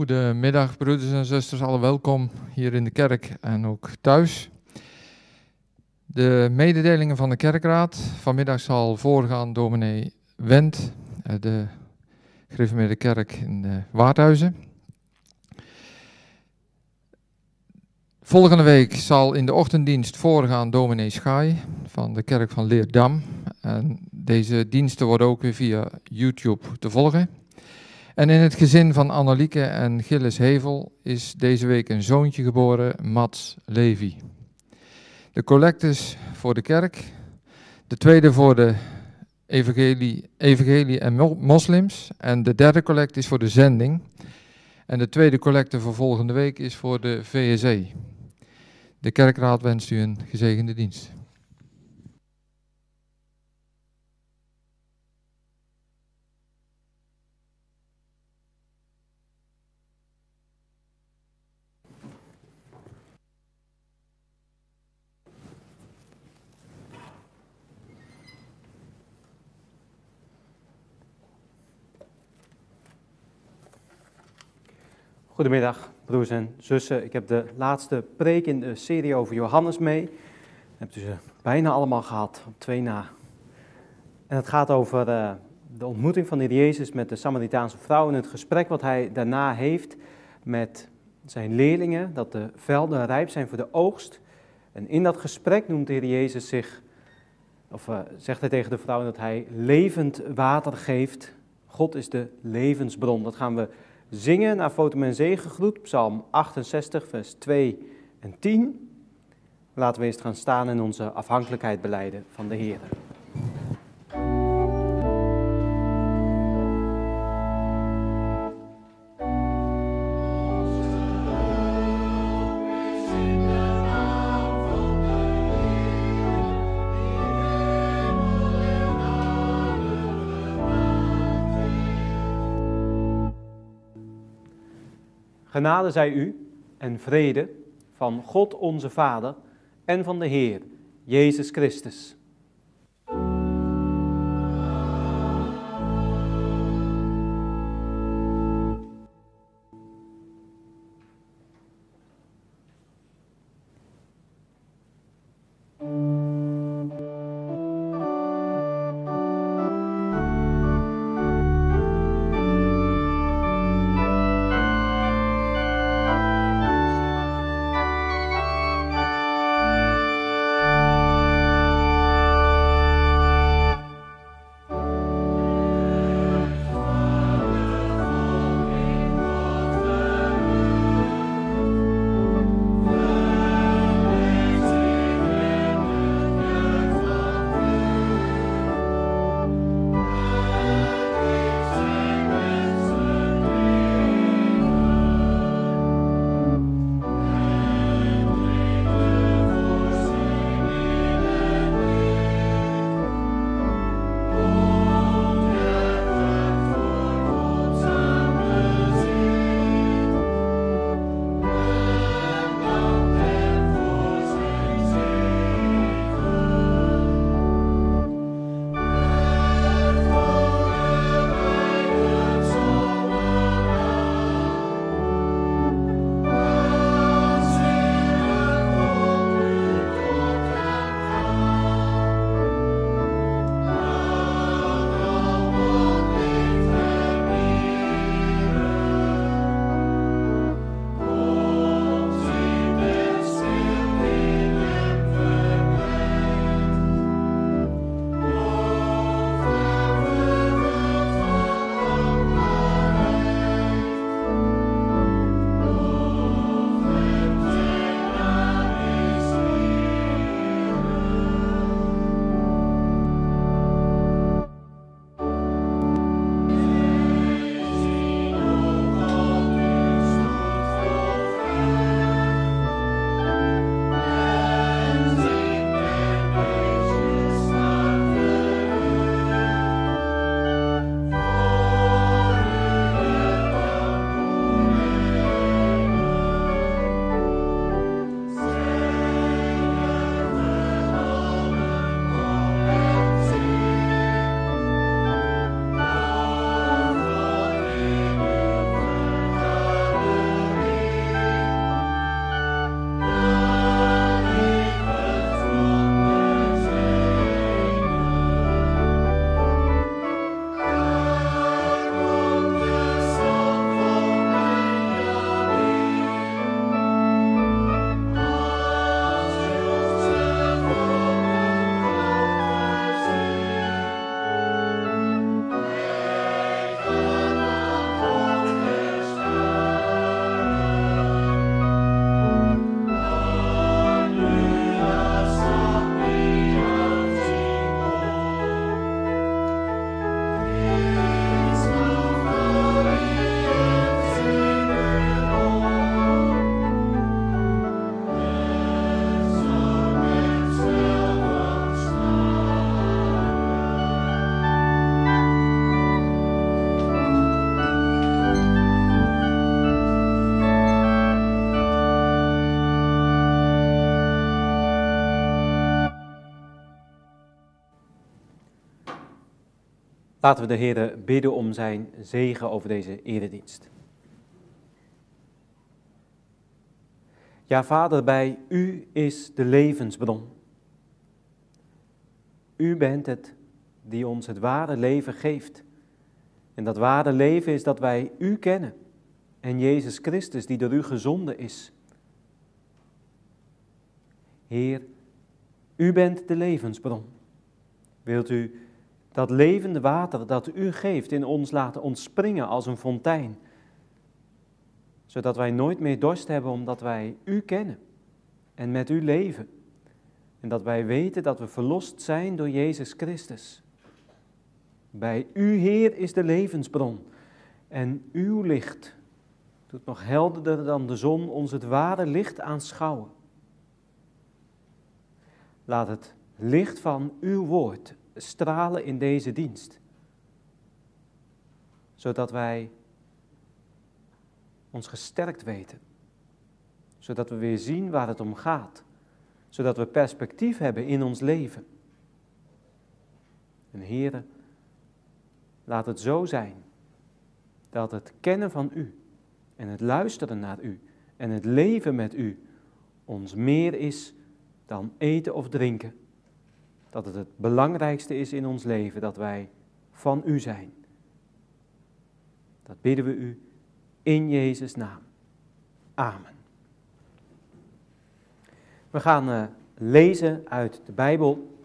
Goedemiddag, broeders en zusters, alle welkom hier in de kerk en ook thuis. De mededelingen van de kerkraad. Vanmiddag zal voorgaan dominee Wendt, eh, de gereformeerde kerk in de Waardhuizen. Volgende week zal in de ochtenddienst voorgaan dominee Schaai van de kerk van Leerdam. En deze diensten worden ook weer via YouTube te volgen. En in het gezin van Annelieke en Gilles Hevel is deze week een zoontje geboren, Mats Levi. De collectes voor de kerk, de tweede voor de evangelie, evangelie en moslims en de derde collecte is voor de zending. En de tweede collecte voor volgende week is voor de VSE. De kerkraad wenst u een gezegende dienst. Goedemiddag, broers en zussen. Ik heb de laatste preek in de serie over Johannes mee. Hebt u ze bijna allemaal gehad, op twee na. En het gaat over uh, de ontmoeting van de Jezus met de Samaritaanse vrouw en het gesprek wat hij daarna heeft met zijn leerlingen, dat de velden rijp zijn voor de oogst. En in dat gesprek noemt de Heer Jezus zich, of uh, zegt hij tegen de vrouw dat hij levend water geeft. God is de levensbron. Dat gaan we zingen naar Fotum en Zegengroet, Psalm 68, vers 2 en 10. Laten we eens gaan staan en onze afhankelijkheid beleiden van de Heer. Genade zij u en vrede van God onze Vader en van de Heer, Jezus Christus. Laten we de Heer bidden om zijn zegen over deze eredienst. Ja, Vader, bij U is de levensbron. U bent het die ons het ware leven geeft. En dat ware leven is dat wij U kennen en Jezus Christus die door U gezonden is. Heer, U bent de levensbron. Wilt U dat levende water dat U geeft in ons laten ontspringen als een fontein, zodat wij nooit meer dorst hebben omdat wij U kennen en met U leven. En dat wij weten dat we verlost zijn door Jezus Christus. Bij U, Heer, is de levensbron. En uw licht doet nog helderder dan de zon ons het ware licht aanschouwen. Laat het licht van uw woord stralen in deze dienst, zodat wij ons gesterkt weten, zodat we weer zien waar het om gaat, zodat we perspectief hebben in ons leven. En Heere, laat het zo zijn dat het kennen van U en het luisteren naar U en het leven met U ons meer is dan eten of drinken. Dat het het belangrijkste is in ons leven dat wij van U zijn. Dat bidden we U in Jezus' naam. Amen. We gaan uh, lezen uit de Bijbel.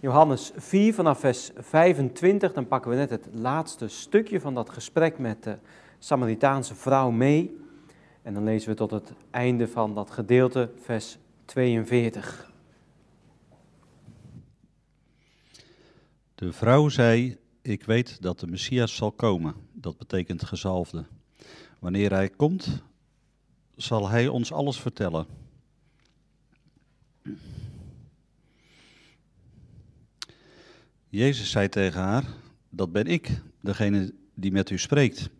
Johannes 4 vanaf vers 25. Dan pakken we net het laatste stukje van dat gesprek met de Samaritaanse vrouw mee. En dan lezen we tot het einde van dat gedeelte, vers 42. De vrouw zei: Ik weet dat de Messias zal komen. Dat betekent gezalfde. Wanneer hij komt, zal hij ons alles vertellen. Jezus zei tegen haar: Dat ben ik, degene die met u spreekt.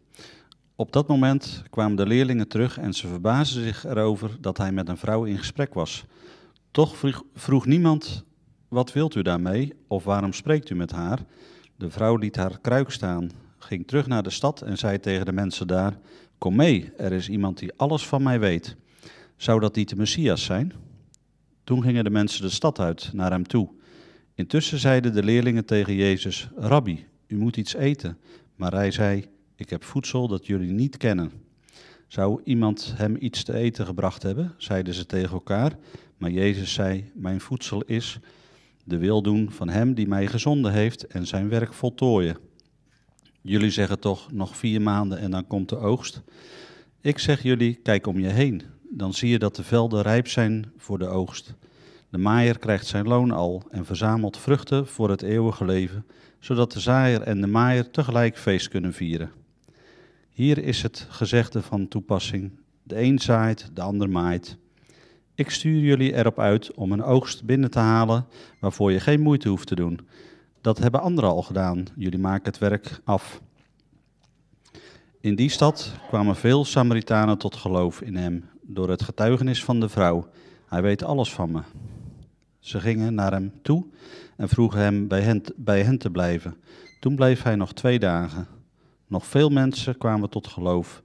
Op dat moment kwamen de leerlingen terug en ze verbaasden zich erover dat hij met een vrouw in gesprek was. Toch vroeg, vroeg niemand: Wat wilt u daarmee? Of waarom spreekt u met haar? De vrouw liet haar kruik staan, ging terug naar de stad en zei tegen de mensen daar: Kom mee, er is iemand die alles van mij weet. Zou dat niet de Messias zijn? Toen gingen de mensen de stad uit naar hem toe. Intussen zeiden de leerlingen tegen Jezus: Rabbi, u moet iets eten. Maar hij zei: Ik heb voedsel dat jullie niet kennen. Zou iemand hem iets te eten gebracht hebben? zeiden ze tegen elkaar. Maar Jezus zei: Mijn voedsel is de wil doen van hem die mij gezonden heeft en zijn werk voltooien. Jullie zeggen toch nog vier maanden en dan komt de oogst. Ik zeg jullie: kijk om je heen. Dan zie je dat de velden rijp zijn voor de oogst. De maaier krijgt zijn loon al en verzamelt vruchten voor het eeuwige leven, zodat de zaaier en de maaier tegelijk feest kunnen vieren. Hier is het gezegde van toepassing: de een zaait, de ander maait. Ik stuur jullie erop uit om een oogst binnen te halen waarvoor je geen moeite hoeft te doen. Dat hebben anderen al gedaan. Jullie maken het werk af. In die stad kwamen veel Samaritanen tot geloof in hem door het getuigenis van de vrouw. Hij weet alles van me. Ze gingen naar hem toe en vroegen hem bij hen, bij hen te blijven. Toen bleef hij nog twee dagen. Nog veel mensen kwamen tot geloof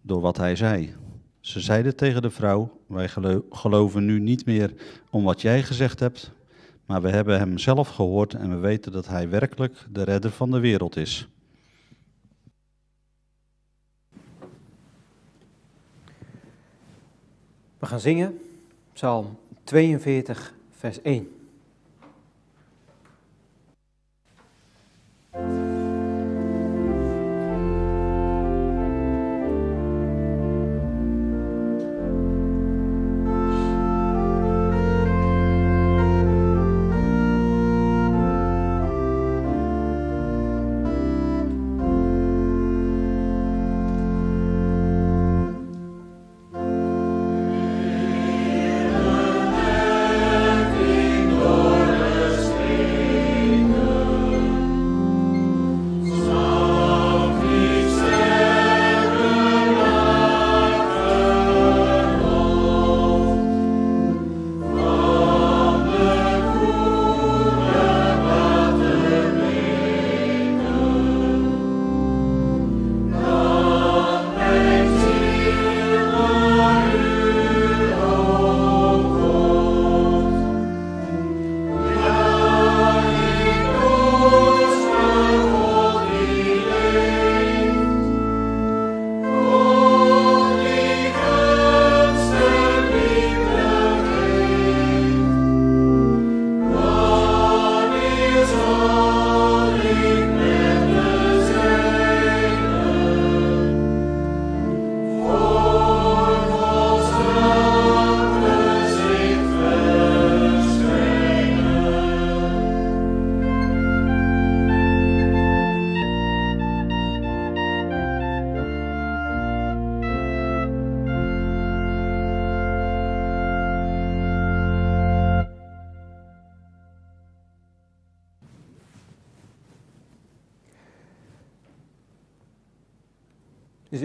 door wat hij zei. Ze zeiden tegen de vrouw: Wij geloven nu niet meer om wat jij gezegd hebt, maar we hebben hem zelf gehoord en we weten dat hij werkelijk de redder van de wereld is. We gaan zingen, Psalm 42, vers 1.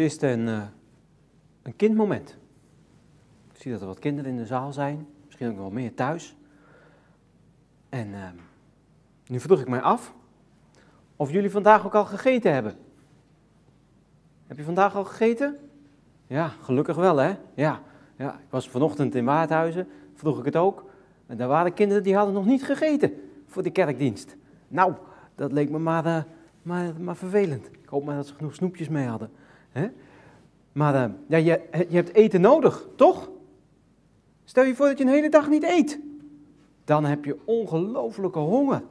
Dus eerst een, uh, een kindmoment. Ik zie dat er wat kinderen in de zaal zijn, misschien ook wel meer thuis. En uh, nu vroeg ik mij af of jullie vandaag ook al gegeten hebben. Heb je vandaag al gegeten? Ja, gelukkig wel hè. Ja, ja. ik was vanochtend in Waardhuizen, vroeg ik het ook. En daar waren kinderen die hadden nog niet gegeten voor de kerkdienst. Nou, dat leek me maar, uh, maar, maar vervelend. Ik hoop maar dat ze genoeg snoepjes mee hadden. Maar uh, ja, je, je hebt eten nodig, toch? Stel je voor dat je een hele dag niet eet. Dan heb je ongelooflijke honger.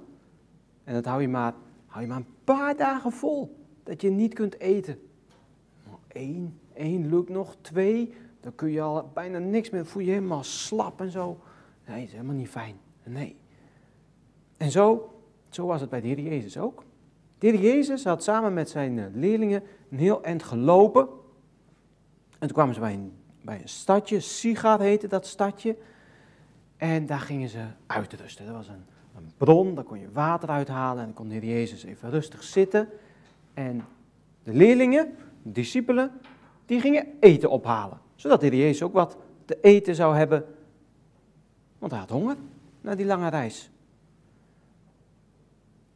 En dat hou je maar, hou je maar een paar dagen vol. Dat je niet kunt eten. Eén, één lukt nog. Twee, dan kun je al bijna niks meer. Voel je helemaal slap en zo. Nee, dat is helemaal niet fijn. Nee. En zo, zo was het bij de Heer Jezus ook. De Jezus had samen met zijn eh, leerlingen een heel eind gelopen. En toen kwamen ze bij een, bij een stadje, Sigar heette dat stadje. En daar gingen ze uitrusten. Dat was een, een bron, daar kon je water uithalen. En dan kon de Jezus even rustig zitten. En de leerlingen, de discipelen, die gingen eten ophalen. Zodat de Jezus ook wat te eten zou hebben. Want hij had honger na die lange reis.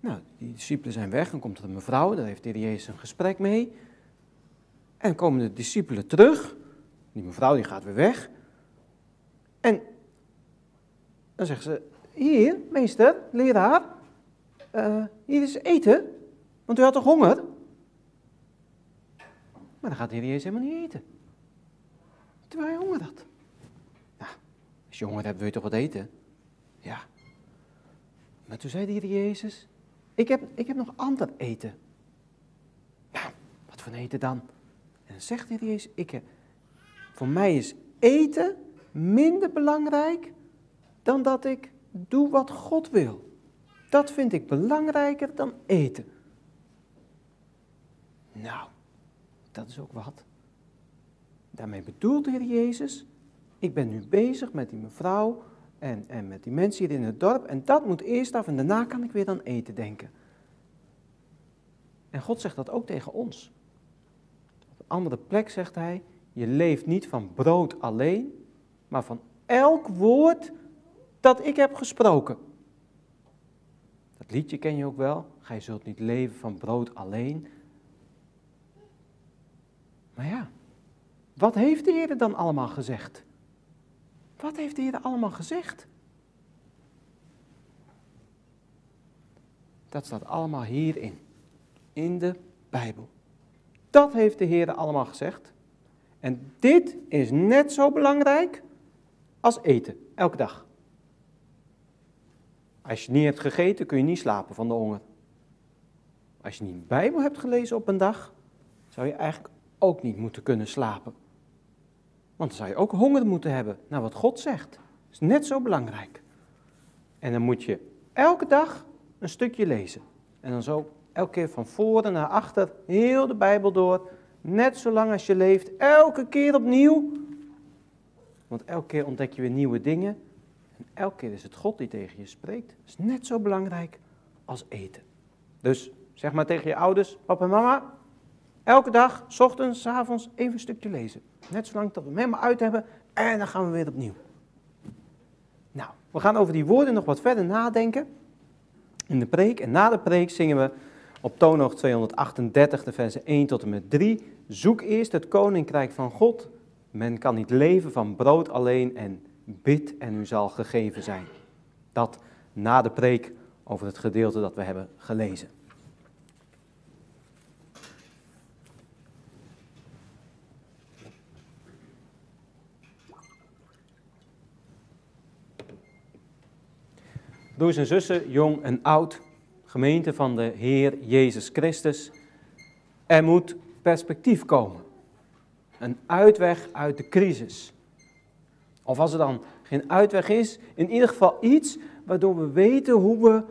Nou, die discipelen zijn weg, dan komt er een mevrouw, daar heeft de Jezus een gesprek mee. En komen de discipelen terug, die mevrouw die gaat weer weg. En dan zeggen ze, hier, meester, leraar, uh, hier is eten, want u had toch honger? Maar dan gaat de Heer Jezus helemaal niet eten. Terwijl hij honger had. Nou, als je honger hebt, wil je toch wat eten? Ja. Maar toen zei de Jezus, ik heb, ik heb nog ander eten. Nou, wat voor eten dan? En zegt de Heer Jezus, ik, voor mij is eten minder belangrijk dan dat ik doe wat God wil. Dat vind ik belangrijker dan eten. Nou, dat is ook wat. Daarmee bedoelt de Heer Jezus, ik ben nu bezig met die mevrouw en, en met die mensen hier in het dorp en dat moet eerst af en daarna kan ik weer aan eten denken. En God zegt dat ook tegen ons. Op een andere plek zegt hij, je leeft niet van brood alleen, maar van elk woord dat ik heb gesproken. Dat liedje ken je ook wel. Gij zult niet leven van brood alleen. Maar ja, wat heeft de Heer dan allemaal gezegd? Wat heeft de Heer allemaal gezegd? Dat staat allemaal hierin, in de Bijbel. Dat heeft de Heer allemaal gezegd. En dit is net zo belangrijk als eten, elke dag. Als je niet hebt gegeten, kun je niet slapen van de honger. Als je niet de Bijbel hebt gelezen op een dag, zou je eigenlijk ook niet moeten kunnen slapen. Want dan zou je ook honger moeten hebben naar wat God zegt. Dat is net zo belangrijk. En dan moet je elke dag een stukje lezen. En dan zo elke keer van voren naar achter, heel de Bijbel door. Net zolang als je leeft, elke keer opnieuw. Want elke keer ontdek je weer nieuwe dingen. En elke keer is het God die tegen je spreekt. Dat is net zo belangrijk als eten. Dus zeg maar tegen je ouders, papa en mama, elke dag, s ochtends, s avonds, even een stukje lezen. Net zolang dat we hem helemaal uit hebben en dan gaan we weer opnieuw. Nou, we gaan over die woorden nog wat verder nadenken in de preek. En na de preek zingen we op toonhoog 238, de versen 1 tot en met 3. Zoek eerst het koninkrijk van God. Men kan niet leven van brood alleen en bid en u zal gegeven zijn. Dat na de preek over het gedeelte dat we hebben gelezen. Broers en zussen, jong en oud, gemeente van de Heer Jezus Christus, er moet perspectief komen. Een uitweg uit de crisis. Of als er dan geen uitweg is, in ieder geval iets waardoor we weten hoe we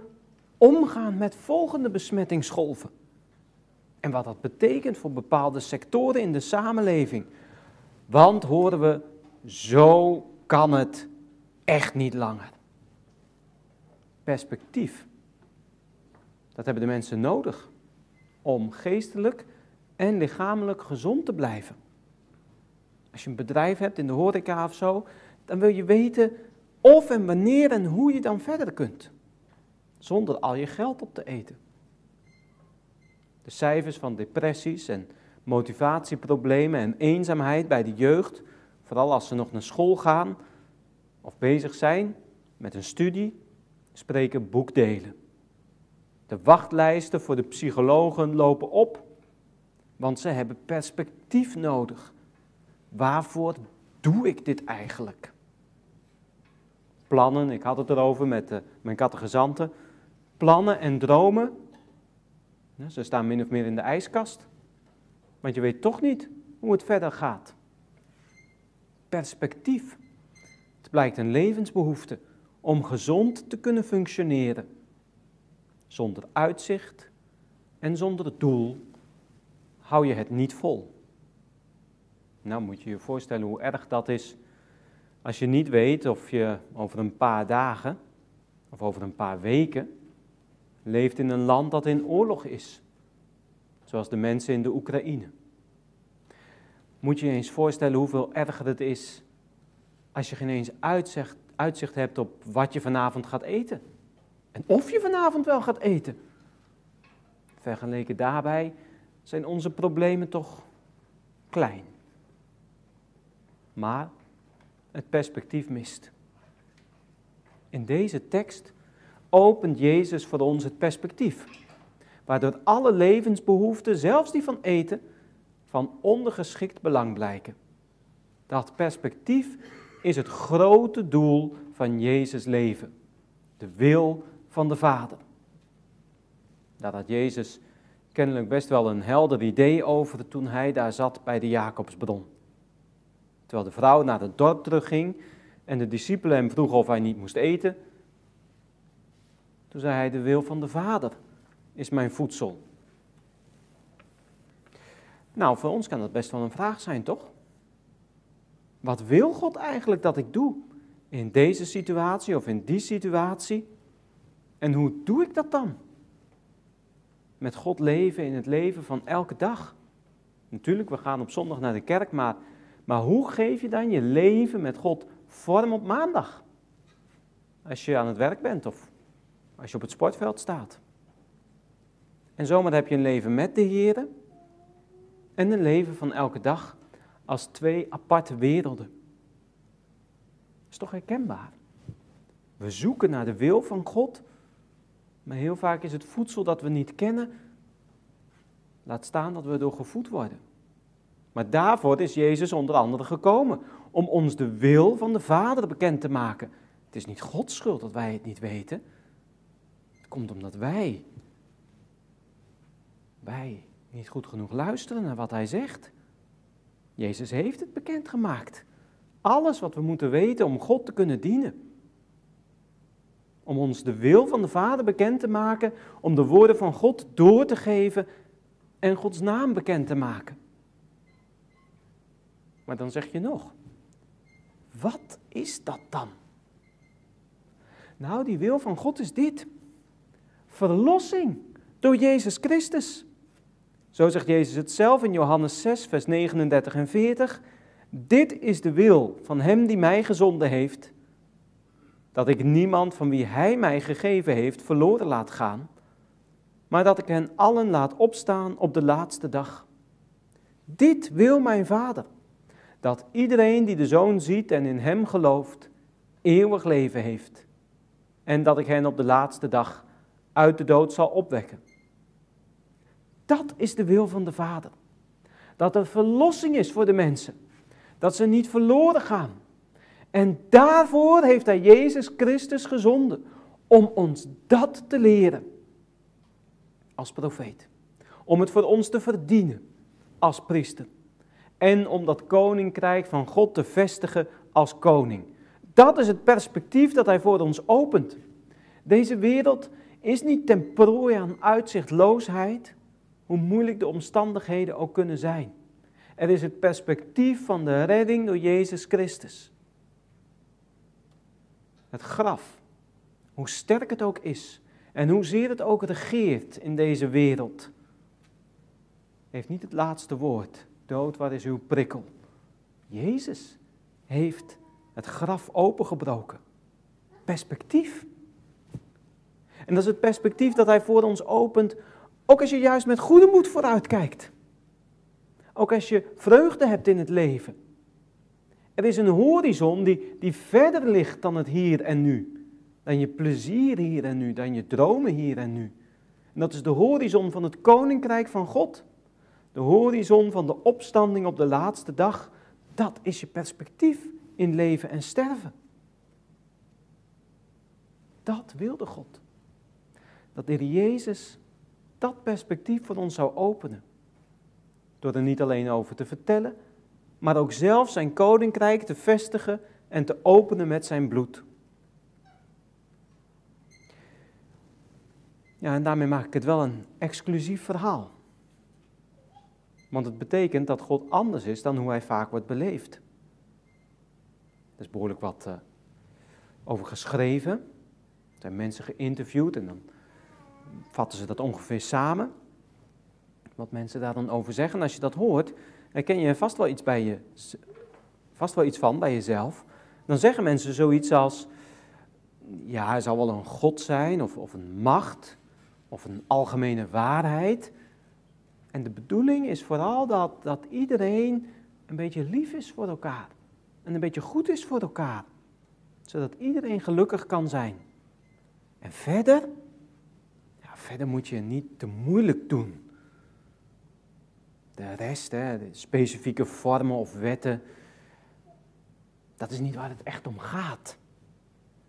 omgaan met volgende besmettingsgolven. En wat dat betekent voor bepaalde sectoren in de samenleving. Want horen we, zo kan het echt niet langer. Perspectief. Dat hebben de mensen nodig om geestelijk en lichamelijk gezond te blijven. Als je een bedrijf hebt in de horeca of zo, dan wil je weten of en wanneer en hoe je dan verder kunt. Zonder al je geld op te eten. De cijfers van depressies en motivatieproblemen en eenzaamheid bij de jeugd, vooral als ze nog naar school gaan of bezig zijn met een studie, spreken boekdelen. De wachtlijsten voor de psychologen lopen op, want ze hebben perspectief nodig. Waarvoor doe ik dit eigenlijk? Plannen, ik had het erover met de, mijn kattegezanten. Plannen en dromen, ze staan min of meer in de ijskast. Want je weet toch niet hoe het verder gaat. Perspectief. Het blijkt een levensbehoefte om gezond te kunnen functioneren. Zonder uitzicht en zonder doel hou je het niet vol. Nou moet je je voorstellen hoe erg dat is als je niet weet of je over een paar dagen of over een paar weken leeft in een land dat in oorlog is. Zoals de mensen in de Oekraïne. Moet je je eens voorstellen hoeveel erger het is als je geen eens uitzicht, uitzicht hebt op wat je vanavond gaat eten. En of je vanavond wel gaat eten. Vergeleken daarbij zijn onze problemen toch klein. Maar het perspectief mist. In deze tekst opent Jezus voor ons het perspectief, waardoor alle levensbehoeften, zelfs die van eten, van ondergeschikt belang blijken. Dat perspectief is het grote doel van Jezus leven, de wil van de Vader. Daar had Jezus kennelijk best wel een helder idee over toen hij daar zat bij de Jacobsbron. Terwijl de vrouw naar het dorp terugging en de discipelen hem vroegen of hij niet moest eten, toen zei hij, de wil van de Vader is mijn voedsel. Nou, voor ons kan dat best wel een vraag zijn, toch? Wat wil God eigenlijk dat ik doe in deze situatie of in die situatie? En hoe doe ik dat dan? Met God leven in het leven van elke dag. Natuurlijk, we gaan op zondag naar de kerk, maar, maar hoe geef je dan je leven met God vorm op maandag? Als je aan het werk bent of als je op het sportveld staat. En zomaar heb je een leven met de Heer en een leven van elke dag als twee aparte werelden. Dat is toch herkenbaar? We zoeken naar de wil van God, maar heel vaak is het voedsel dat we niet kennen, laat staan dat we door gevoed worden. Maar daarvoor is Jezus onder andere gekomen, om ons de wil van de Vader bekend te maken. Het is niet Gods schuld dat wij het niet weten. Het komt omdat wij, wij niet goed genoeg luisteren naar wat Hij zegt. Jezus heeft het bekendgemaakt. Alles wat we moeten weten om God te kunnen dienen. Om ons de wil van de Vader bekend te maken, om de woorden van God door te geven en Gods naam bekend te maken. Maar dan zeg je nog, wat is dat dan? Nou, die wil van God is dit. Verlossing door Jezus Christus. Zo zegt Jezus het zelf in Johannes 6, vers 39 en 40. Dit is de wil van Hem die mij gezonden heeft, dat ik niemand van wie Hij mij gegeven heeft verloren laat gaan, maar dat ik hen allen laat opstaan op de laatste dag. Dit wil mijn Vader, dat iedereen die de Zoon ziet en in Hem gelooft, eeuwig leven heeft, en dat ik hen op de laatste dag uit de dood zal opwekken. Dat is de wil van de Vader. Dat er verlossing is voor de mensen. Dat ze niet verloren gaan. En daarvoor heeft hij Jezus Christus gezonden. Om ons dat te leren. Als profeet. Om het voor ons te verdienen. Als priester. En om dat koninkrijk van God te vestigen als koning. Dat is het perspectief dat hij voor ons opent. Deze wereld is niet ten prooi aan uitzichtloosheid hoe moeilijk de omstandigheden ook kunnen zijn. Er is het perspectief van de redding door Jezus Christus. Het graf, hoe sterk het ook is en hoezeer het ook regeert in deze wereld. heeft niet het laatste woord. Dood, waar is uw prikkel? Jezus heeft het graf opengebroken. Perspectief. En dat is het perspectief dat hij voor ons opent, ook als je juist met goede moed vooruitkijkt. Ook als je vreugde hebt in het leven. Er is een horizon die, die verder ligt dan het hier en nu. Dan je plezier hier en nu, dan je dromen hier en nu. En dat is de horizon van het koninkrijk van God. De horizon van de opstanding op de laatste dag. Dat is je perspectief in leven en sterven. Dat wilde God. Dat de Jezus dat perspectief voor ons zou openen. Door er niet alleen over te vertellen, maar ook zelf zijn koninkrijk te vestigen en te openen met zijn bloed. Ja, en daarmee maak ik het wel een exclusief verhaal. Want het betekent dat God anders is dan hoe hij vaak wordt beleefd. Er is behoorlijk wat uh, over geschreven. Er zijn mensen geïnterviewd en dan vatten ze dat ongeveer samen. Wat mensen daar dan over zeggen. En als je dat hoort, herken je vast wel iets, bij je, vast wel iets van bij jezelf. Dan zeggen mensen zoiets als, ja, hij zal wel een God zijn of, of een macht of een algemene waarheid. En de bedoeling is vooral dat, dat iedereen een beetje lief is voor elkaar. En een beetje goed is voor elkaar. Zodat iedereen gelukkig kan zijn. En verder, verder moet je niet te moeilijk doen. De rest, de specifieke vormen of wetten, dat is niet waar het echt om gaat.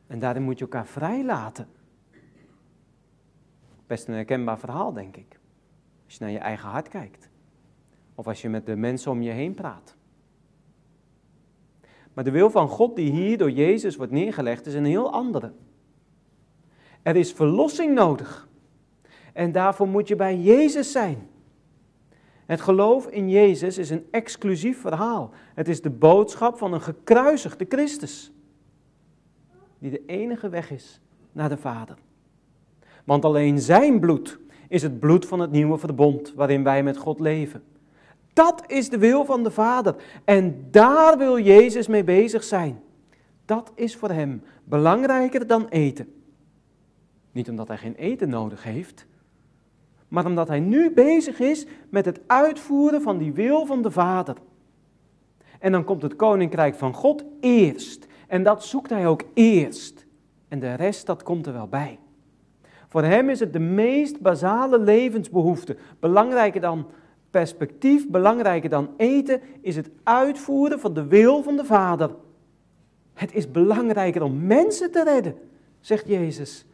En daarin moet je elkaar vrijlaten. Best een herkenbaar verhaal, denk ik. Als je naar je eigen hart kijkt. Of als je met de mensen om je heen praat. Maar de wil van God die hier door Jezus wordt neergelegd is een heel andere. Er is verlossing nodig. En daarvoor moet je bij Jezus zijn. Het geloof in Jezus is een exclusief verhaal. Het is de boodschap van een gekruisigde Christus. Die de enige weg is naar de Vader. Want alleen zijn bloed is het bloed van het nieuwe verbond waarin wij met God leven. Dat is de wil van de Vader. En daar wil Jezus mee bezig zijn. Dat is voor hem belangrijker dan eten. Niet omdat hij geen eten nodig heeft, maar omdat hij nu bezig is met het uitvoeren van die wil van de Vader. En dan komt het koninkrijk van God eerst. En dat zoekt hij ook eerst. En de rest, dat komt er wel bij. Voor hem is het de meest basale levensbehoefte. Belangrijker dan perspectief, belangrijker dan eten, is het uitvoeren van de wil van de Vader. Het is belangrijker om mensen te redden, zegt Jezus,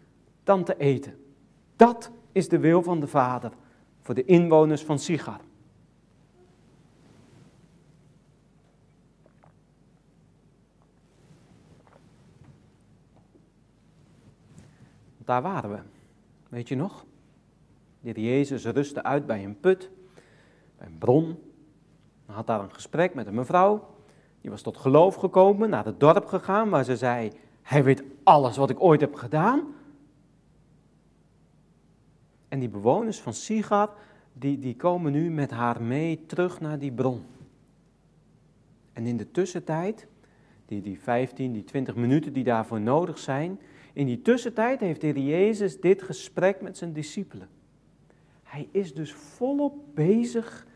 dan te eten. Dat is de wil van de Vader voor de inwoners van Sigar. Daar waren we. Weet je nog? De Jezus rustte uit bij een put, bij een bron. Hij had daar een gesprek met een mevrouw. Die was tot geloof gekomen, naar het dorp gegaan, waar ze zei: Hij weet alles wat ik ooit heb gedaan. En die bewoners van Sigar, die, die komen nu met haar mee terug naar die bron. En in de tussentijd, die, die 15, die 20 minuten die daarvoor nodig zijn, in die tussentijd heeft de Heer Jezus dit gesprek met zijn discipelen. Hij is dus volop bezig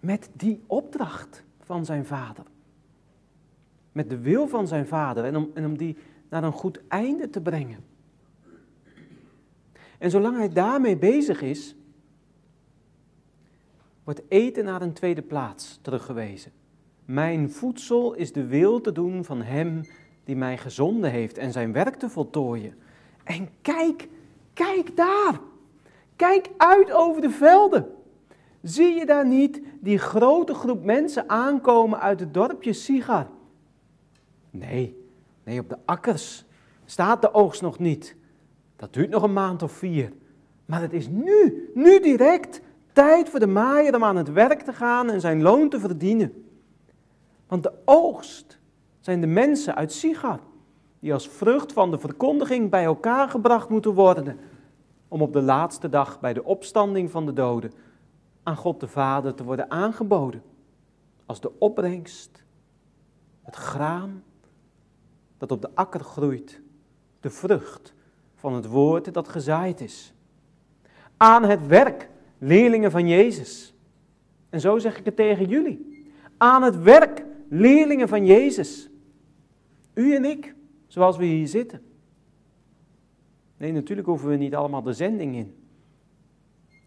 met die opdracht van zijn vader. Met de wil van zijn vader en om, en om die naar een goed einde te brengen. En zolang hij daarmee bezig is, wordt eten naar een tweede plaats teruggewezen. Mijn voedsel is de wil te doen van hem die mij gezonden heeft en zijn werk te voltooien. En kijk, kijk daar. Kijk uit over de velden. Zie je daar niet die grote groep mensen aankomen uit het dorpje Sigar? Nee, nee, op de akkers staat de oogst nog niet. Dat duurt nog een maand of vier. Maar het is nu, nu direct, tijd voor de maaier om aan het werk te gaan en zijn loon te verdienen. Want de oogst zijn de mensen uit Sigar, die als vrucht van de verkondiging bij elkaar gebracht moeten worden, om op de laatste dag bij de opstanding van de doden aan God de Vader te worden aangeboden. Als de opbrengst, het graan dat op de akker groeit, de vrucht van het woord dat gezaaid is. Aan het werk, leerlingen van Jezus. En zo zeg ik het tegen jullie. Aan het werk, leerlingen van Jezus. U en ik, zoals we hier zitten. Nee, natuurlijk hoeven we niet allemaal de zending in.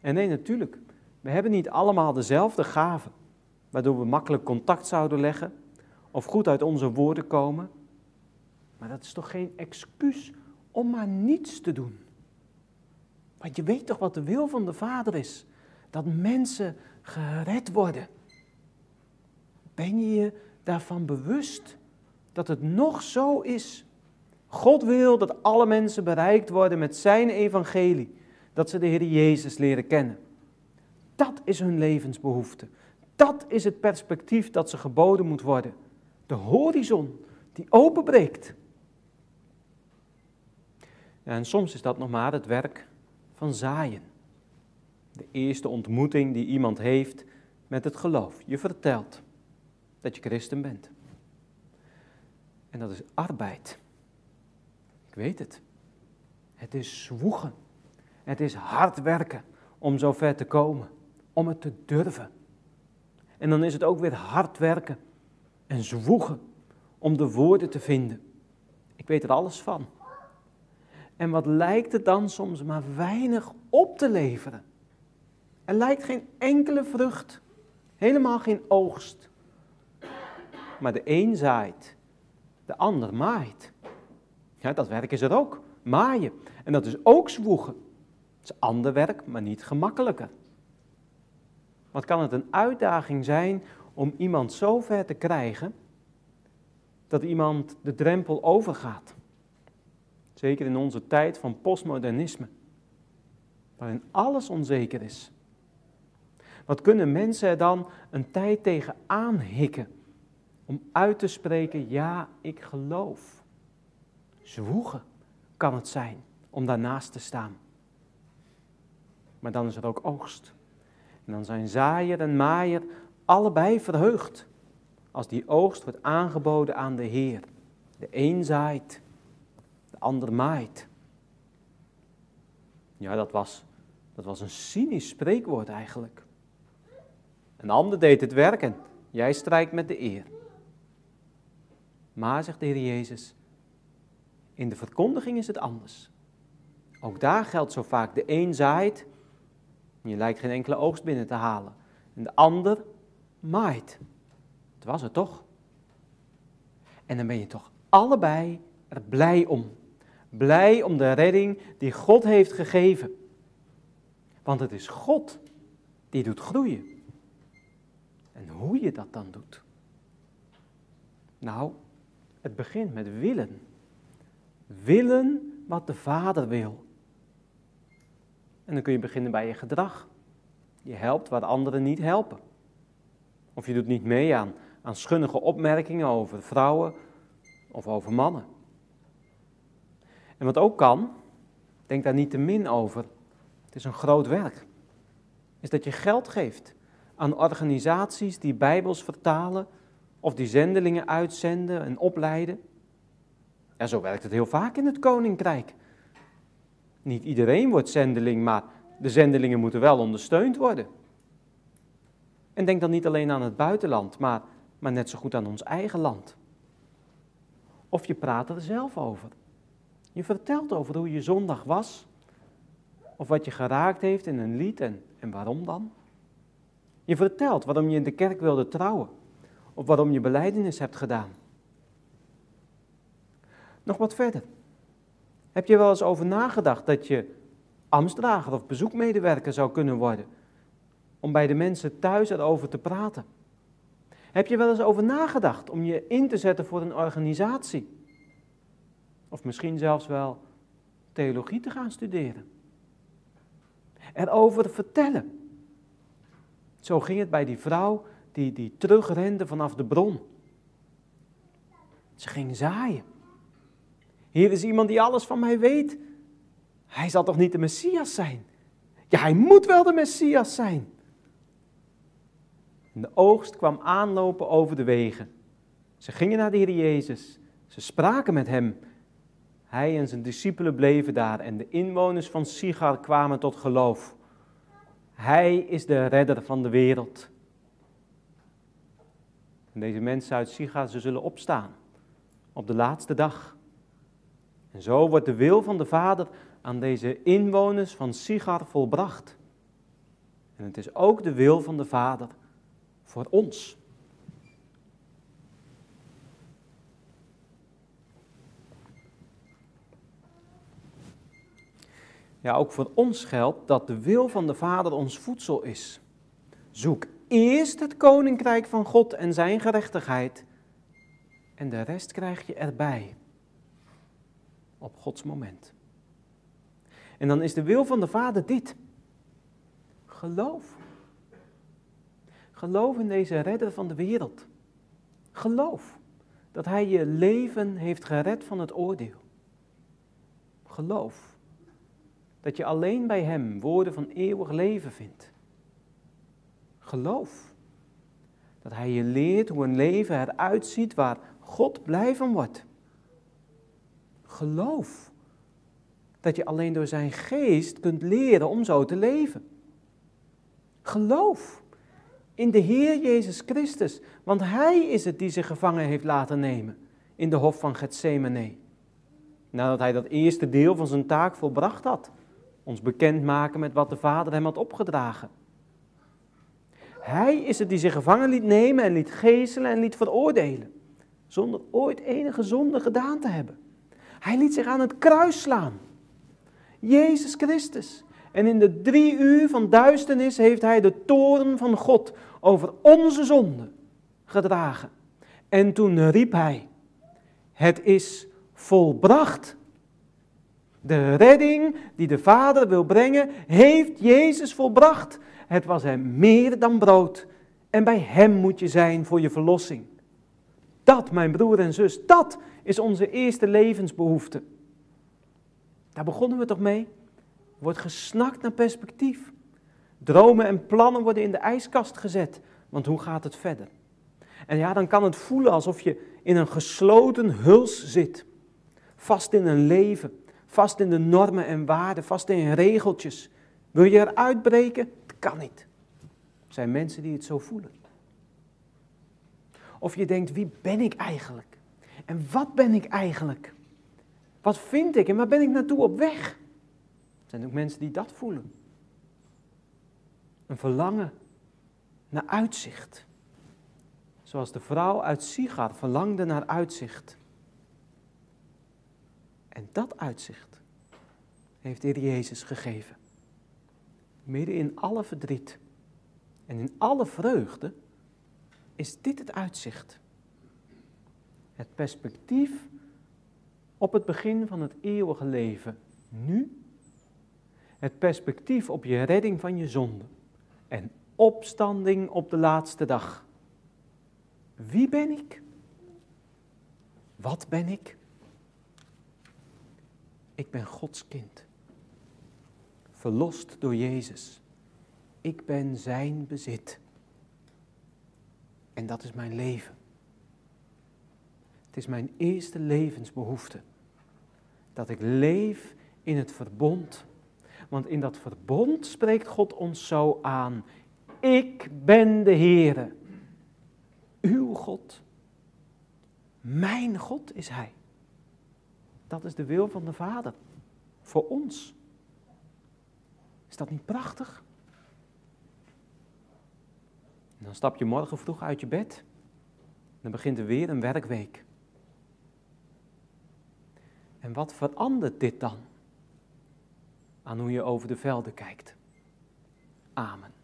En nee, natuurlijk, we hebben niet allemaal dezelfde gaven, waardoor we makkelijk contact zouden leggen of goed uit onze woorden komen. Maar dat is toch geen excuus om maar niets te doen. Want je weet toch wat de wil van de Vader is? Dat mensen gered worden. Ben je je daarvan bewust dat het nog zo is? God wil dat alle mensen bereikt worden met zijn evangelie, dat ze de Heer Jezus leren kennen. Dat is hun levensbehoefte. Dat is het perspectief dat ze geboden moet worden. De horizon die openbreekt. En soms is dat nog maar het werk van zaaien. De eerste ontmoeting die iemand heeft met het geloof. Je vertelt dat je christen bent. En dat is arbeid. Ik weet het. Het is zwoegen. Het is hard werken om zo ver te komen. Om het te durven. En dan is het ook weer hard werken en zwoegen om de woorden te vinden. Ik weet er alles van. En wat lijkt het dan soms maar weinig op te leveren? Er lijkt geen enkele vrucht, helemaal geen oogst. Maar de een zaait, de ander maait. Ja, dat werk is er ook, maaien. En dat is ook zwoegen. Het is ander werk, maar niet gemakkelijker. Wat kan het een uitdaging zijn om iemand zo ver te krijgen dat iemand de drempel overgaat? Zeker in onze tijd van postmodernisme, waarin alles onzeker is. Wat kunnen mensen er dan een tijd tegen aanhikken om uit te spreken, ja, ik geloof. Zwoegen kan het zijn om daarnaast te staan. Maar dan is er ook oogst. En dan zijn zaaier en maaier allebei verheugd als die oogst wordt aangeboden aan de Heer. De een zaait, ander maait. Ja, dat was, dat was een cynisch spreekwoord eigenlijk. Een ander deed het werk en jij strijkt met de eer. Maar, zegt de Heer Jezus, in de verkondiging is het anders. Ook daar geldt zo vaak, de een zaait, je lijkt geen enkele oogst binnen te halen. En de ander maait. Het was het toch? En dan ben je toch allebei er blij om. Blij om de redding die God heeft gegeven. Want het is God die doet groeien. En hoe je dat dan doet? Nou, het begint met willen. Willen wat de Vader wil. En dan kun je beginnen bij je gedrag. Je helpt waar anderen niet helpen. Of je doet niet mee aan, aan schunnige opmerkingen over vrouwen of over mannen. En wat ook kan, denk daar niet te min over. Het is een groot werk. Is dat je geld geeft aan organisaties die Bijbels vertalen of die zendelingen uitzenden en opleiden. Ja, zo werkt het heel vaak in het koninkrijk. Niet iedereen wordt zendeling, maar de zendelingen moeten wel ondersteund worden. En denk dan niet alleen aan het buitenland, maar, maar net zo goed aan ons eigen land. Of je praat er zelf over. Je vertelt over hoe je zondag was, of wat je geraakt heeft in een lied en, en waarom dan. Je vertelt waarom je in de kerk wilde trouwen, of waarom je beleidenis hebt gedaan. Nog wat verder. Heb je wel eens over nagedacht dat je ambtsdrager of bezoekmedewerker zou kunnen worden? Om bij de mensen thuis erover te praten. Heb je wel eens over nagedacht om je in te zetten voor een organisatie? Of misschien zelfs wel theologie te gaan studeren. Erover vertellen. Zo ging het bij die vrouw die, die terugrende vanaf de bron. Ze ging zaaien. Hier is iemand die alles van mij weet. Hij zal toch niet de Messias zijn? Ja, hij moet wel de Messias zijn. De oogst kwam aanlopen over de wegen. Ze gingen naar de Heer Jezus. Ze spraken met hem. Hij en zijn discipelen bleven daar en de inwoners van Sigar kwamen tot geloof. Hij is de redder van de wereld. En deze mensen uit Sigar, ze zullen opstaan op de laatste dag. En zo wordt de wil van de Vader aan deze inwoners van Sigar volbracht. En het is ook de wil van de Vader voor ons. Ja, ook voor ons geldt dat de wil van de Vader ons voedsel is. Zoek eerst het koninkrijk van God en zijn gerechtigheid en de rest krijg je erbij. Op Gods moment. En dan is de wil van de Vader dit. Geloof. Geloof in deze redder van de wereld. Geloof dat Hij je leven heeft gered van het oordeel. Geloof dat je alleen bij Hem woorden van eeuwig leven vindt. Geloof dat Hij je leert hoe een leven eruit ziet waar God blij van wordt. Geloof dat je alleen door Zijn geest kunt leren om zo te leven. Geloof in de Heer Jezus Christus, want Hij is het die zich gevangen heeft laten nemen in de hof van Gethsemane. Nadat Hij dat eerste deel van zijn taak volbracht had, ons bekendmaken met wat de Vader hem had opgedragen. Hij is het die zich gevangen liet nemen en liet geeselen en liet veroordelen, zonder ooit enige zonde gedaan te hebben. Hij liet zich aan het kruis slaan. Jezus Christus. En in de drie uur van duisternis heeft hij de toren van God over onze zonde gedragen. En toen riep hij, het is volbracht. De redding die de Vader wil brengen, heeft Jezus volbracht. Het was hem meer dan brood. En bij hem moet je zijn voor je verlossing. Dat, mijn broer en zus, dat is onze eerste levensbehoefte. Daar begonnen we toch mee? Wordt gesnakt naar perspectief. Dromen en plannen worden in de ijskast gezet, want hoe gaat het verder? En ja, dan kan het voelen alsof je in een gesloten huls zit, vast in een leven, vast in de normen en waarden, vast in regeltjes. Wil je eruit breken? Dat kan niet. Er zijn mensen die het zo voelen. Of je denkt, wie ben ik eigenlijk? En wat ben ik eigenlijk? Wat vind ik en waar ben ik naartoe op weg? Er zijn ook mensen die dat voelen. Een verlangen naar uitzicht. Zoals de vrouw uit Sigar verlangde naar uitzicht. En dat uitzicht heeft de Heer Jezus gegeven. Midden in alle verdriet en in alle vreugde is dit het uitzicht. Het perspectief op het begin van het eeuwige leven nu. Het perspectief op je redding van je zonde en opstanding op de laatste dag. Wie ben ik? Wat ben ik? Ik ben Gods kind. Verlost door Jezus. Ik ben zijn bezit. En dat is mijn leven. Het is mijn eerste levensbehoefte. Dat ik leef in het verbond. Want in dat verbond spreekt God ons zo aan. Ik ben de Heere, uw God. Mijn God is Hij. Dat is de wil van de Vader voor ons. Is dat niet prachtig? Dan stap je morgen vroeg uit je bed. Dan begint er weer een werkweek. En wat verandert dit dan aan hoe je over de velden kijkt? Amen.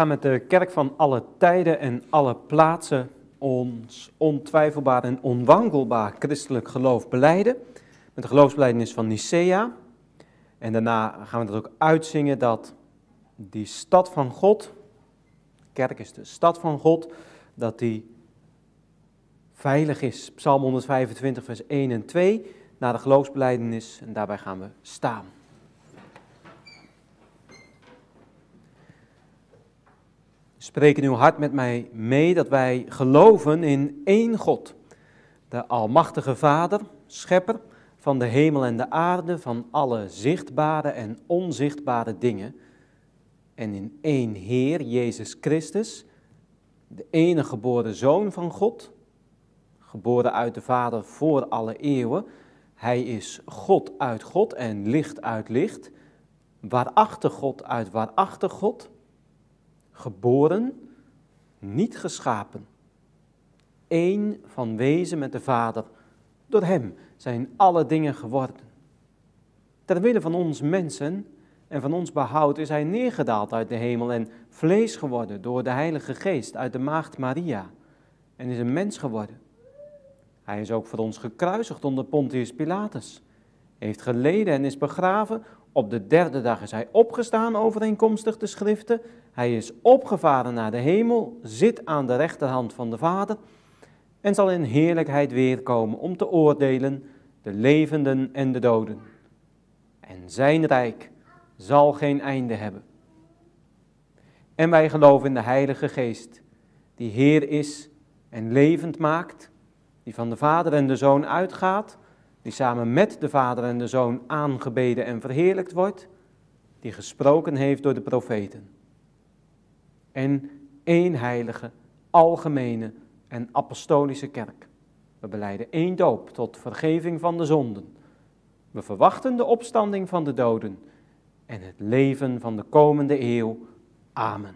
Gaan met de kerk van alle tijden en alle plaatsen ons ontwijfelbaar en onwankelbaar christelijk geloof beleiden. Met de geloofsbelijdenis van Nicea. En daarna gaan we dat ook uitzingen dat die stad van God, kerk is de stad van God, dat die veilig is. Psalm 125, vers 1 en 2, na de geloofsbelijdenis. En daarbij gaan we staan. Spreek in uw hart met mij mee dat wij geloven in één God, de Almachtige Vader, Schepper van de hemel en de aarde, van alle zichtbare en onzichtbare dingen, en in één Heer, Jezus Christus, de enige geboren Zoon van God, geboren uit de Vader voor alle eeuwen. Hij is God uit God en licht uit licht, waarachtig God uit waarachtig God geboren, niet geschapen. Eén van wezen met de Vader. Door Hem zijn alle dingen geworden. Ter wille van ons mensen en van ons behoud is Hij neergedaald uit de hemel en vlees geworden door de Heilige Geest uit de maagd Maria en is een mens geworden. Hij is ook voor ons gekruisigd onder Pontius Pilatus, heeft geleden en is begraven. Op de derde dag is hij opgestaan overeenkomstig de schriften hij is opgevaren naar de hemel, zit aan de rechterhand van de Vader en zal in heerlijkheid weerkomen om te oordelen de levenden en de doden. En zijn rijk zal geen einde hebben. En wij geloven in de Heilige Geest, die Heer is en levend maakt, die van de Vader en de Zoon uitgaat, die samen met de Vader en de Zoon aangebeden en verheerlijkt wordt, die gesproken heeft door de profeten en één heilige, algemene en apostolische kerk. We beleiden één doop tot vergeving van de zonden. We verwachten de opstanding van de doden en het leven van de komende eeuw. Amen.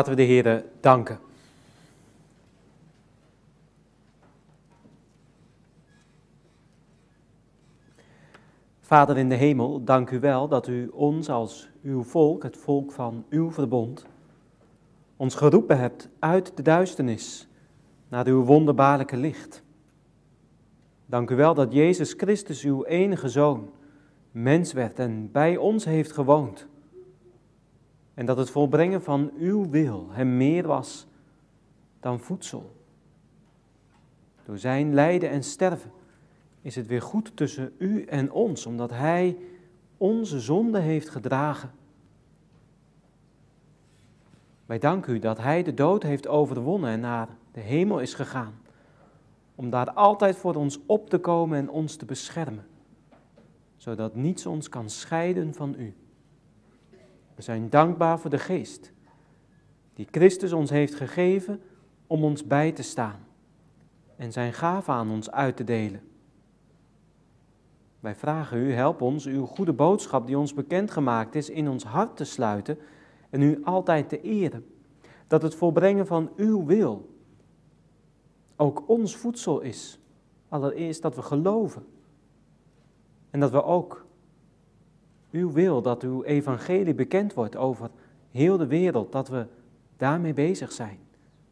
Laten we de Heer danken. Vader in de hemel, dank u wel dat u ons als uw volk, het volk van uw verbond, ons geroepen hebt uit de duisternis naar uw wonderbaarlijke licht. Dank u wel dat Jezus Christus, uw enige zoon, mens werd en bij ons heeft gewoond. En dat het volbrengen van uw wil hem meer was dan voedsel. Door zijn lijden en sterven is het weer goed tussen u en ons, omdat hij onze zonde heeft gedragen. Wij danken u dat hij de dood heeft overwonnen en naar de hemel is gegaan, om daar altijd voor ons op te komen en ons te beschermen, zodat niets ons kan scheiden van u. We zijn dankbaar voor de geest die Christus ons heeft gegeven om ons bij te staan en zijn gave aan ons uit te delen. Wij vragen u, help ons uw goede boodschap die ons bekendgemaakt is in ons hart te sluiten en u altijd te eren. Dat het volbrengen van uw wil ook ons voedsel is. Allereerst dat we geloven. En dat we ook uw wil, dat uw evangelie bekend wordt over heel de wereld, dat we daarmee bezig zijn.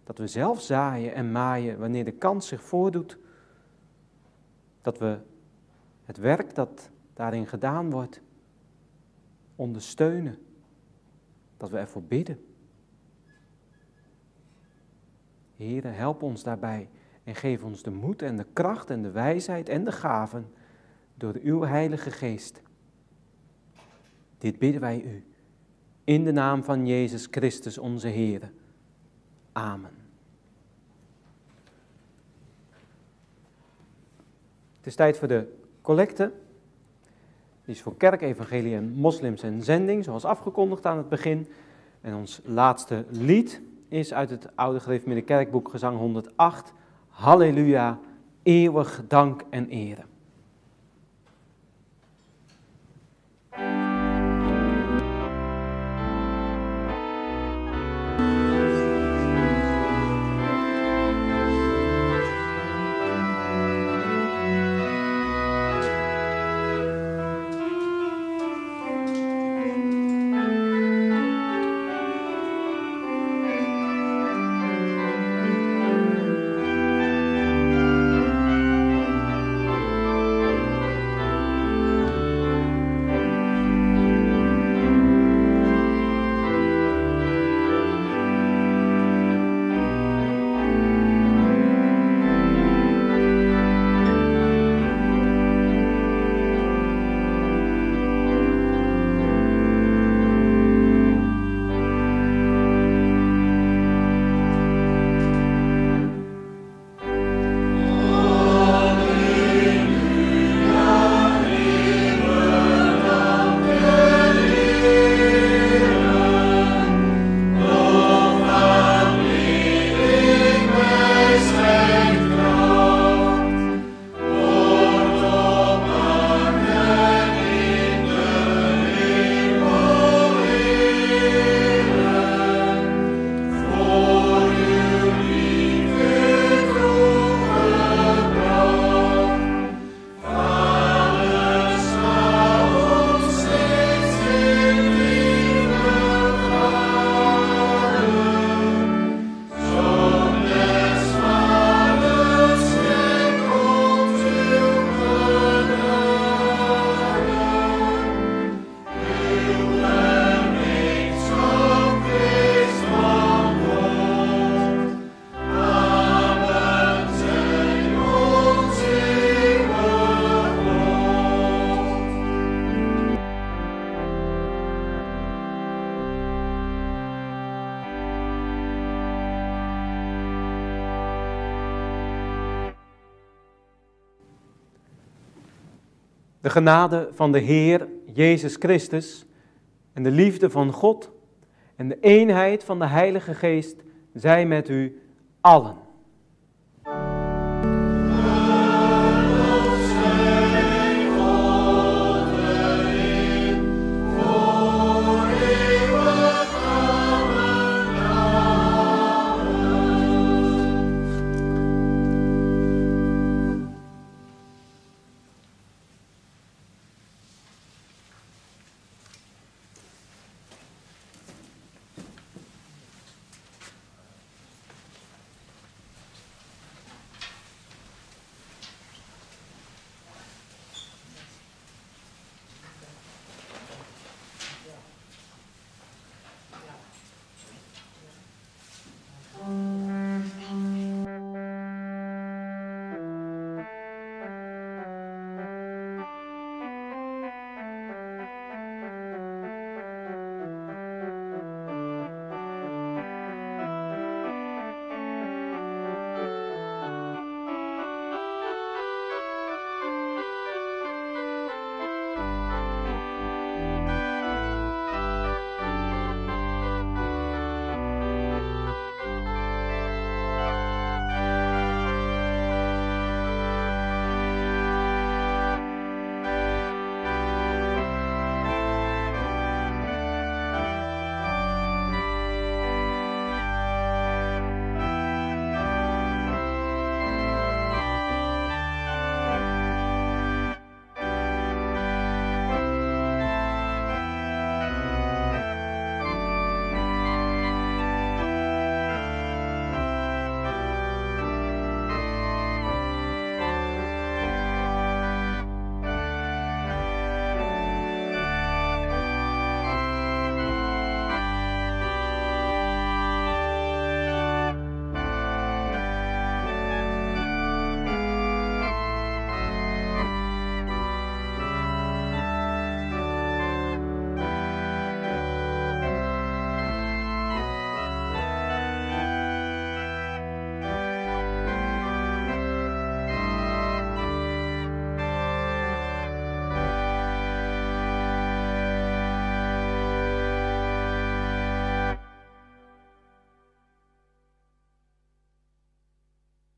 Dat we zelf zaaien en maaien wanneer de kans zich voordoet. Dat we het werk dat daarin gedaan wordt ondersteunen. Dat we ervoor bidden. Heren, help ons daarbij en geef ons de moed en de kracht en de wijsheid en de gaven door uw Heilige Geest. Dit bidden wij u in de naam van Jezus Christus onze Heer. Amen. Het is tijd voor de collecte. Die is voor kerk, evangelie en moslims en zending, zoals afgekondigd aan het begin. En ons laatste lied is uit het oude gereformeerde kerkboek gezang 108. Halleluja, eeuwig dank en ere. De genade van de Heer Jezus Christus en de liefde van God en de eenheid van de Heilige Geest zij met u allen.